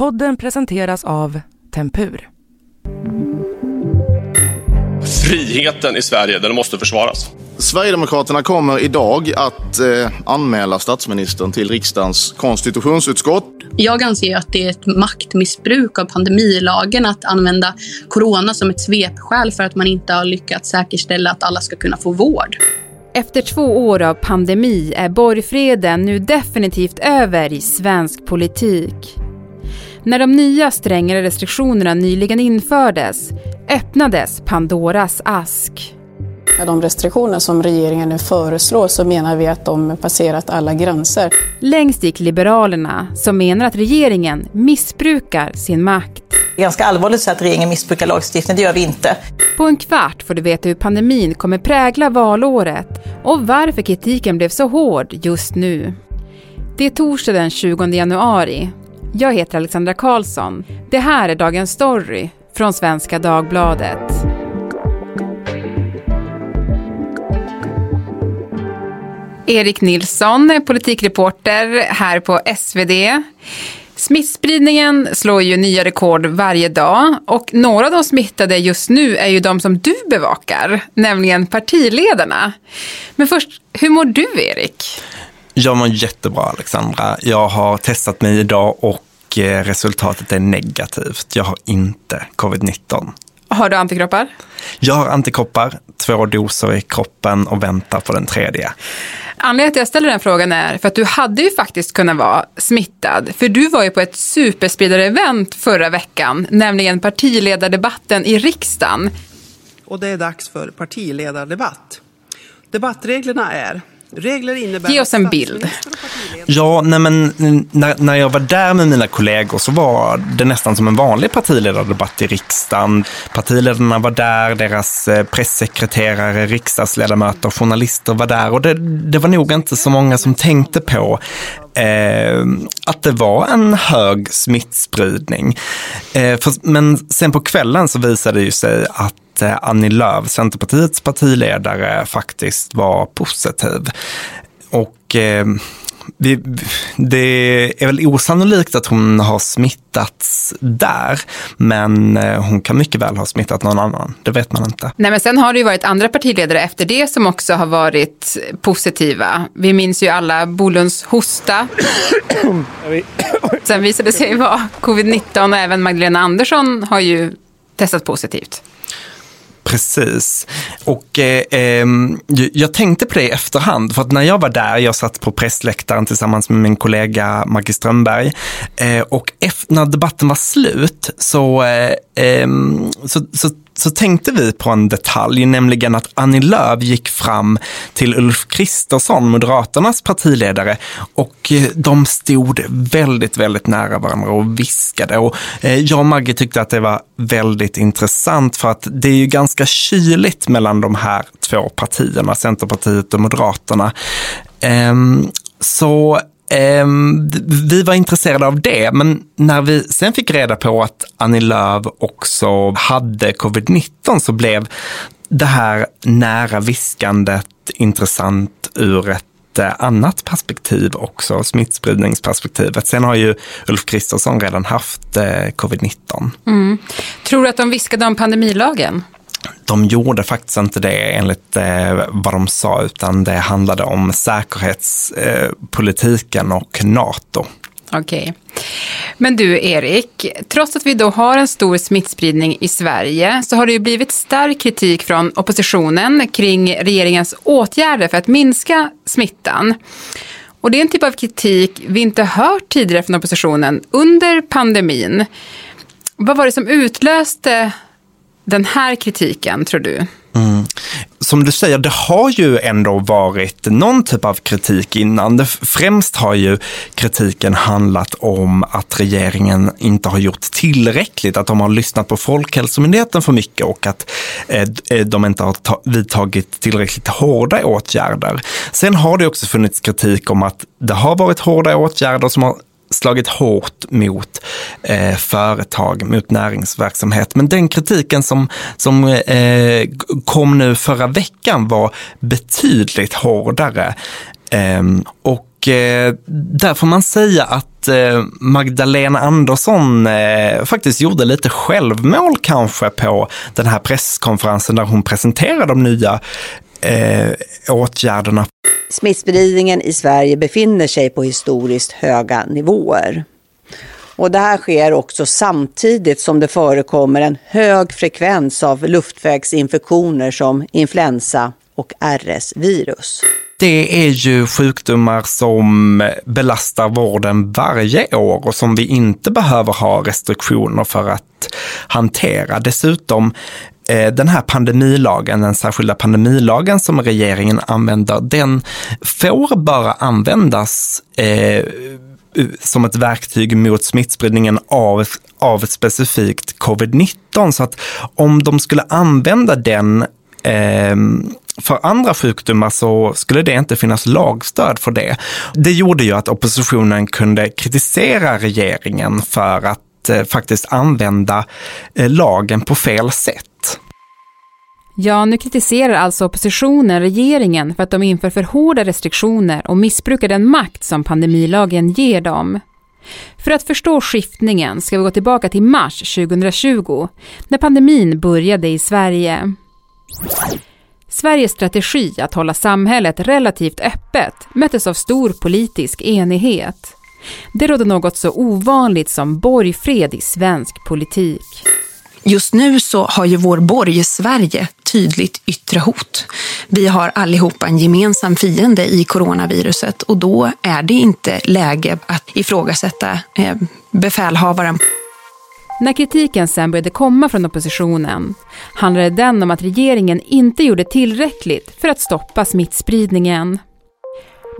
Podden presenteras av Tempur. Friheten i Sverige, den måste försvaras. Sverigedemokraterna kommer idag att eh, anmäla statsministern till riksdagens konstitutionsutskott. Jag anser att det är ett maktmissbruk av pandemilagen att använda corona som ett svepskäl för att man inte har lyckats säkerställa att alla ska kunna få vård. Efter två år av pandemi är borgfreden nu definitivt över i svensk politik. När de nya strängare restriktionerna nyligen infördes öppnades Pandoras ask. Med de restriktioner som regeringen nu föreslår så menar vi att de passerat alla gränser. Längst gick Liberalerna som menar att regeringen missbrukar sin makt. Det är ganska allvarligt så att regeringen missbrukar lagstiftningen, det gör vi inte. På en kvart får du veta hur pandemin kommer prägla valåret och varför kritiken blev så hård just nu. Det är torsdag den 20 januari. Jag heter Alexandra Karlsson. Det här är Dagens Story från Svenska Dagbladet. Erik Nilsson, politikreporter här på SvD. Smittspridningen slår ju nya rekord varje dag och några av de smittade just nu är ju de som du bevakar, nämligen partiledarna. Men först, hur mår du Erik? Jag mår jättebra Alexandra. Jag har testat mig idag och eh, resultatet är negativt. Jag har inte covid-19. Har du antikroppar? Jag har antikroppar, två doser i kroppen och väntar på den tredje. Anledningen till att jag ställer den frågan är för att du hade ju faktiskt kunnat vara smittad. För du var ju på ett superspridare-event förra veckan, nämligen partiledardebatten i riksdagen. Och det är dags för partiledardebatt. Debattreglerna är Regler innebär Ge oss en bild. Ja, nej men när, när jag var där med mina kollegor så var det nästan som en vanlig partiledardebatt i riksdagen. Partiledarna var där, deras eh, pressekreterare, riksdagsledamöter, journalister var där och det, det var nog inte så många som tänkte på eh, att det var en hög smittspridning. Eh, för, men sen på kvällen så visade det ju sig att eh, Annie Lööf, Centerpartiets partiledare, faktiskt var positiv. Och eh, det är väl osannolikt att hon har smittats där, men eh, hon kan mycket väl ha smittat någon annan. Det vet man inte. Nej, men sen har det ju varit andra partiledare efter det som också har varit positiva. Vi minns ju alla Bolunds hosta. Sen visade det sig vara covid-19 och även Magdalena Andersson har ju testat positivt. Precis. Och eh, ehm, jag tänkte på det i efterhand, för att när jag var där, jag satt på pressläktaren tillsammans med min kollega Maggie Strömberg, eh, och efter, när debatten var slut så, eh, Ehm, så, så så tänkte vi på en detalj, nämligen att Annie Lööf gick fram till Ulf Kristersson, Moderaternas partiledare, och eh, de stod väldigt, väldigt nära varandra och viskade. Och eh, jag och Maggie tyckte att det var väldigt intressant för att det är ju ganska kyligt mellan de här två partierna, Centerpartiet och Moderaterna. Ehm, så Ehm, vi var intresserade av det, men när vi sen fick reda på att Annie Lööf också hade covid-19 så blev det här nära viskandet intressant ur ett eh, annat perspektiv också, smittspridningsperspektivet. Sen har ju Ulf Kristersson redan haft eh, covid-19. Mm. Tror du att de viskade om pandemilagen? De gjorde faktiskt inte det enligt eh, vad de sa, utan det handlade om säkerhetspolitiken eh, och NATO. Okej. Okay. Men du Erik, trots att vi då har en stor smittspridning i Sverige så har det ju blivit stark kritik från oppositionen kring regeringens åtgärder för att minska smittan. Och det är en typ av kritik vi inte hört tidigare från oppositionen under pandemin. Vad var det som utlöste den här kritiken, tror du? Mm. Som du säger, det har ju ändå varit någon typ av kritik innan. Det främst har ju kritiken handlat om att regeringen inte har gjort tillräckligt, att de har lyssnat på Folkhälsomyndigheten för mycket och att eh, eh de inte har vidtagit tillräckligt hårda åtgärder. Sen har det också funnits kritik om att det har varit hårda åtgärder som har slagit hårt mot eh, företag, mot näringsverksamhet. Men den kritiken som, som eh, kom nu förra veckan var betydligt hårdare. Eh, och eh, där får man säga att eh, Magdalena Andersson eh, faktiskt gjorde lite självmål kanske på den här presskonferensen där hon presenterade de nya eh, åtgärderna. Smittspridningen i Sverige befinner sig på historiskt höga nivåer. Och det här sker också samtidigt som det förekommer en hög frekvens av luftvägsinfektioner som influensa och RS-virus. Det är ju sjukdomar som belastar vården varje år och som vi inte behöver ha restriktioner för att hantera. Dessutom Eh, den här pandemilagen, den särskilda pandemilagen som regeringen använder, den får bara användas eh, som ett verktyg mot smittspridningen av, av ett specifikt covid-19. Så att om de skulle använda den eh, för andra sjukdomar så skulle det inte finnas lagstöd för det. Det gjorde ju att oppositionen kunde kritisera regeringen för att eh, faktiskt använda eh, lagen på fel sätt. Ja, nu kritiserar alltså oppositionen regeringen för att de inför för hårda restriktioner och missbrukar den makt som pandemilagen ger dem. För att förstå skiftningen ska vi gå tillbaka till mars 2020, när pandemin började i Sverige. Sveriges strategi att hålla samhället relativt öppet möttes av stor politisk enighet. Det rådde något så ovanligt som borgfred i svensk politik. Just nu så har ju vår borg Sverige tydligt yttre hot. Vi har allihopa en gemensam fiende i coronaviruset och då är det inte läge att ifrågasätta eh, befälhavaren. När kritiken sen började komma från oppositionen handlade den om att regeringen inte gjorde tillräckligt för att stoppa smittspridningen.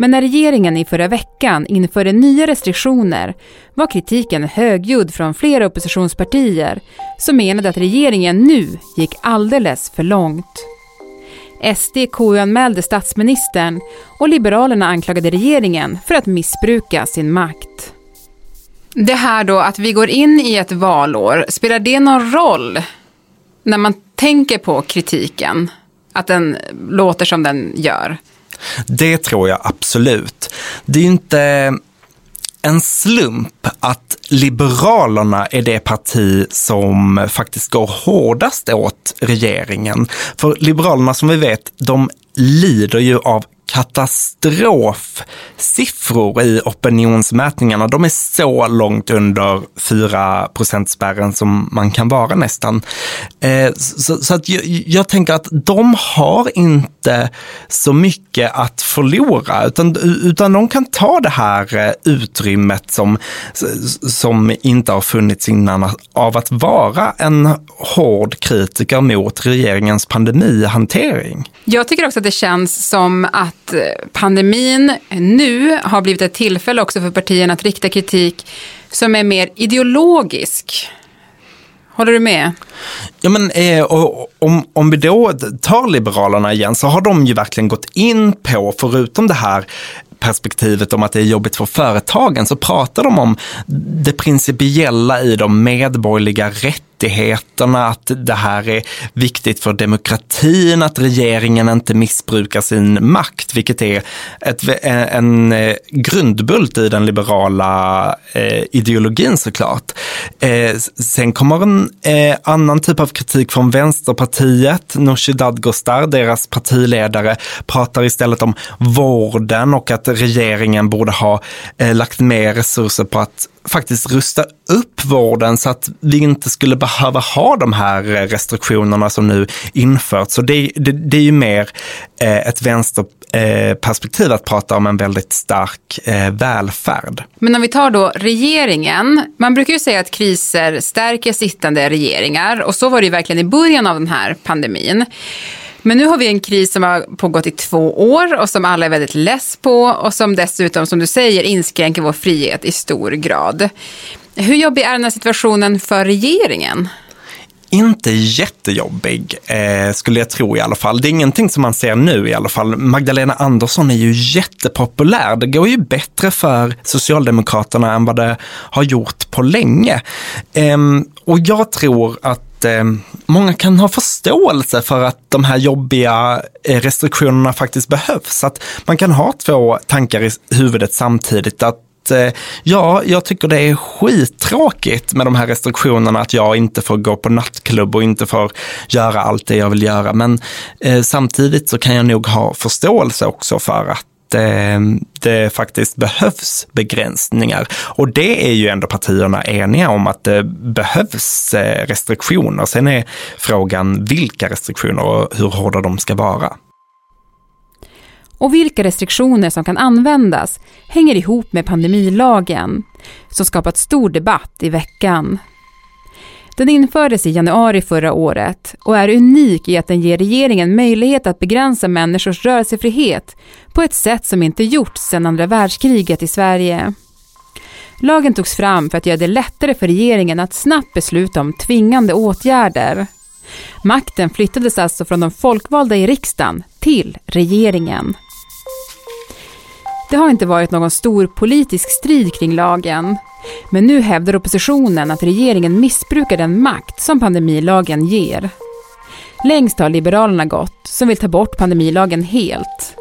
Men när regeringen i förra veckan införde nya restriktioner var kritiken högljudd från flera oppositionspartier som menade att regeringen nu gick alldeles för långt. SD KU-anmälde statsministern och Liberalerna anklagade regeringen för att missbruka sin makt. Det här då att vi går in i ett valår, spelar det någon roll när man tänker på kritiken? Att den låter som den gör? Det tror jag absolut. Det är ju inte en slump att Liberalerna är det parti som faktiskt går hårdast åt regeringen. För Liberalerna som vi vet, de lider ju av katastrofsiffror i opinionsmätningarna. De är så långt under 4 spärren som man kan vara nästan. Eh, så, så, att jag, jag, tänker att de har inte så mycket att förlora, utan, utan de kan ta det här eh, utrymmet som, som inte har funnits innan av att vara en hård kritiker mot regeringens pandemihantering. Jag tycker också att det känns som att att pandemin nu har blivit ett tillfälle också för partierna att rikta kritik som är mer ideologisk. Håller du med? Ja, men eh, om, om vi då tar Liberalerna igen så har de ju verkligen gått in på, förutom det här perspektivet om att det är jobbigt för företagen så pratar de om det principiella i de medborgerliga rättigheterna rättigheterna, att det här är viktigt för demokratin, att regeringen inte missbrukar sin makt, vilket är ett, en eh, grundbult i den liberala eh, ideologin såklart. Eh, sen kommer en eh, annan typ av kritik från Vänsterpartiet. Nooshi Dadgostar, deras partiledare, pratar istället om vården och att regeringen borde ha eh, lagt mer resurser på att faktiskt rusta upp vården så att vi inte skulle behöva ha de här restriktionerna som nu införts. Så det, det, det är ju mer eh, ett vänsterperspektiv eh, att prata om en väldigt stark eh, välfärd. Men om vi tar då regeringen, man brukar ju säga att kriser stärker sittande regeringar och så var det ju verkligen i början av den här pandemin. Men nu har vi en kris som har pågått i två år och som alla är väldigt less på och som dessutom, som du säger, inskränker vår frihet i stor grad. Hur jobbig är den här situationen för regeringen? inte jättejobbig, eh, skulle jag tro i alla fall. Det är ingenting som man ser nu i alla fall. Magdalena Andersson är ju jättepopulär. Det går ju bättre för Socialdemokraterna än vad det har gjort på länge. Eh, och jag tror att att eh, många kan ha förståelse för att de här jobbiga eh, restriktionerna faktiskt behövs. Att man kan ha två tankar i huvudet samtidigt. Att eh, Ja, jag tycker det är skittråkigt med de här restriktionerna, att jag inte får gå på nattklubb och inte får göra allt det jag vill göra. Men eh, samtidigt så kan jag nog ha förståelse också för att eh, det faktiskt behövs begränsningar. Och det är ju ändå partierna eniga om att det behövs eh, restriktioner. Sen är frågan vilka restriktioner och hur hårda de ska vara. Och vilka restriktioner som kan användas hänger ihop med pandemilagen, som skapat stor debatt i veckan. Den infördes i januari förra året och är unik i att den ger regeringen möjlighet att begränsa människors rörelsefrihet på ett sätt som inte gjorts sedan andra världskriget i Sverige. Lagen togs fram för att göra det lättare för regeringen att snabbt besluta om tvingande åtgärder. Makten flyttades alltså från de folkvalda i riksdagen till regeringen. Det har inte varit någon stor politisk strid kring lagen. Men nu hävdar oppositionen att regeringen missbrukar den makt som pandemilagen ger. Längst har Liberalerna gått, som vill ta bort pandemilagen helt.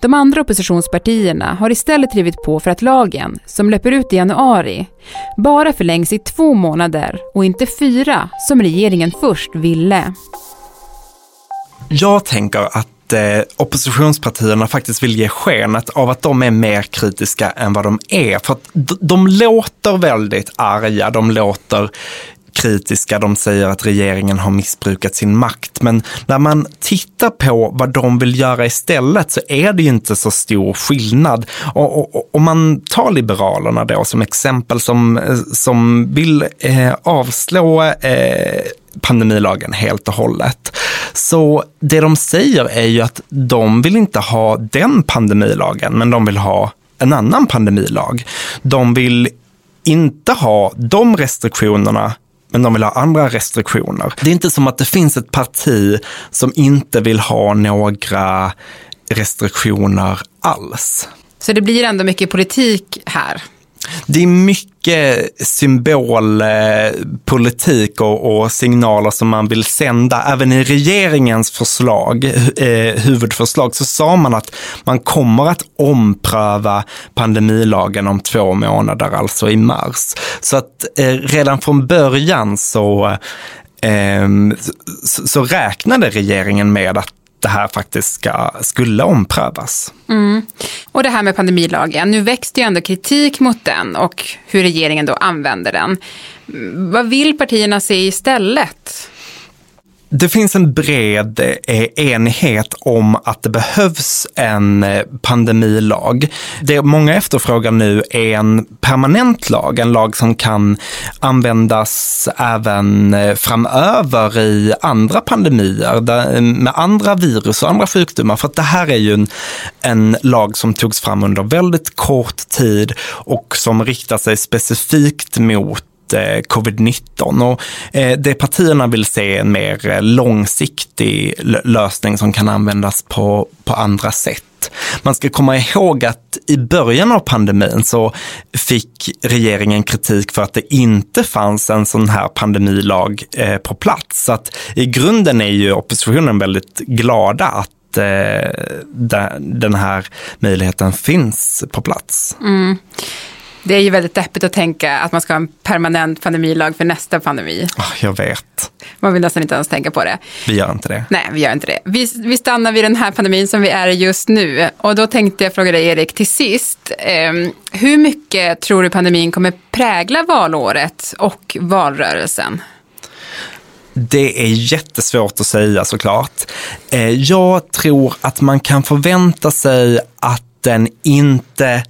De andra oppositionspartierna har istället drivit på för att lagen, som löper ut i januari, bara förlängs i två månader och inte fyra, som regeringen först ville. Jag tänker att eh, oppositionspartierna faktiskt vill ge skenet av att de är mer kritiska än vad de är. För att de låter väldigt arga, de låter kritiska, de säger att regeringen har missbrukat sin makt. Men när man tittar på vad de vill göra istället så är det ju inte så stor skillnad. Och, om man tar Liberalerna då som exempel som, som vill eh, avslå eh, pandemilagen helt och hållet. Så det de säger är ju att de vill inte ha den pandemilagen, men de vill ha en annan pandemilag. De vill inte ha de restriktionerna men de vill ha andra restriktioner. Det är inte som att det finns ett parti som inte vill ha några restriktioner alls. Så det blir ändå mycket politik här? Det är mycket symbolpolitik eh, och, och, signaler som man vill sända. Även i regeringens förslag, eh, huvudförslag, så sa man att man kommer att ompröva pandemilagen om två månader, alltså i mars. Så att eh, redan från början så, eh, så, så räknade regeringen med att det här faktiskt ska, skulle omprövas. Mm. Och det här med pandemilagen, nu växte ju ändå kritik mot den och hur regeringen då använder den. Vad vill partierna se istället? Det finns en bred eh, enighet om att det behövs en eh, pandemilag. Det många efterfrågar nu är en permanent lag, en lag som kan användas även eh, framöver i andra pandemier, med andra virus och andra sjukdomar. För att det här är ju en, en lag som togs fram under väldigt kort tid och som riktar sig specifikt mot Eh, covid-19. Och eh, det partierna vill se är en mer eh, långsiktig lösning som kan användas på, på andra sätt. Man ska komma ihåg att i början av pandemin så fick regeringen kritik för att det inte fanns en sån här pandemilag på plats. Så att i grunden är ju oppositionen väldigt glada att den här möjligheten finns på plats. Mm. Det är ju väldigt deppigt att tänka att man ska ha en permanent pandemilag för nästa pandemi. Oh, jag vet. Man vill nästan inte ens tänka på det. Vi gör inte det. Nej, vi gör inte det. Vi, vi stannar vid den här pandemin som vi är i just nu. Och då tänkte jag fråga dig, Erik, till sist. Eh, hur mycket tror du pandemin kommer prägla valåret och valrörelsen? Det är jättesvårt att säga såklart. Eh, jag tror att man kan förvänta sig att den inte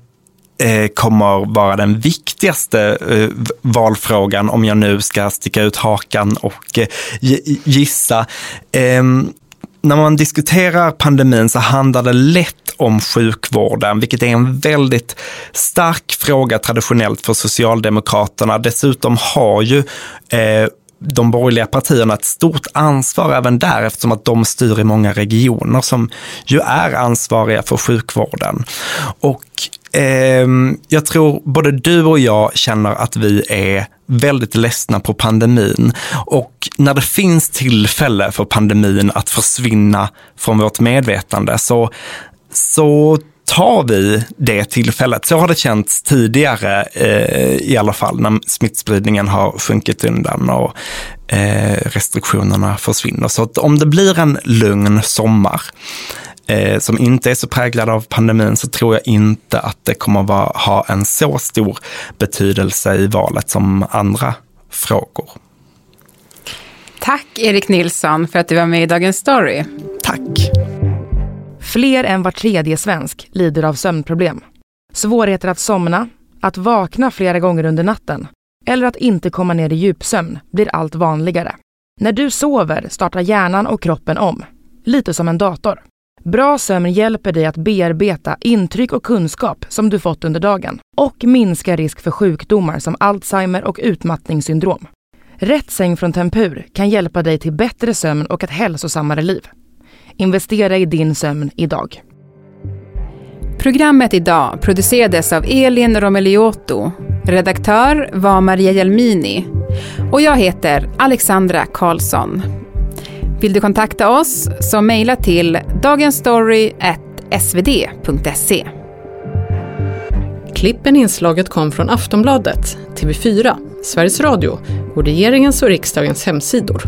Eh, kommer vara den viktigaste eh, valfrågan om jag nu ska sticka ut hakan och eh, gissa. Ehm, när man diskuterar pandemin så handlar det lätt om sjukvården, vilket är en väldigt stark fråga traditionellt för Socialdemokraterna. Dessutom har ju eh, de borgerliga partierna ett stort ansvar även där eftersom att de styr i många regioner som ju är ansvariga för sjukvården. Och eh, jag tror både du och jag känner att vi är väldigt ledsna på pandemin. Och när det finns tillfälle för pandemin att försvinna från vårt medvetande så, så tar vi det tillfället. Så har det känts tidigare eh, i alla fall när smittspridningen har sjunkit undan och eh, restriktionerna försvinner. Så att om det blir en lugn sommar eh, som inte är så präglad av pandemin så tror jag inte att det kommer vara, ha en så stor betydelse i valet som andra frågor. Tack Erik Nilsson för att du var med i Dagens Story. Tack. Fler än var tredje svensk lider av sömnproblem. Svårigheter att somna, att vakna flera gånger under natten eller att inte komma ner i djupsömn blir allt vanligare. När du sover startar hjärnan och kroppen om, lite som en dator. Bra sömn hjälper dig att bearbeta intryck och kunskap som du fått under dagen och minska risk för sjukdomar som Alzheimer och utmattningssyndrom. Rätt säng från Tempur kan hjälpa dig till bättre sömn och ett hälsosammare liv. Investera i din sömn idag. Programmet idag producerades av Elin Romeliotto. Redaktör var Maria Jelmini. Och jag heter Alexandra Karlsson. Vill du kontakta oss så mejla till dagensstory.svd.se. Klippen inslaget kom från Aftonbladet, TV4, Sveriges Radio och regeringens och riksdagens hemsidor.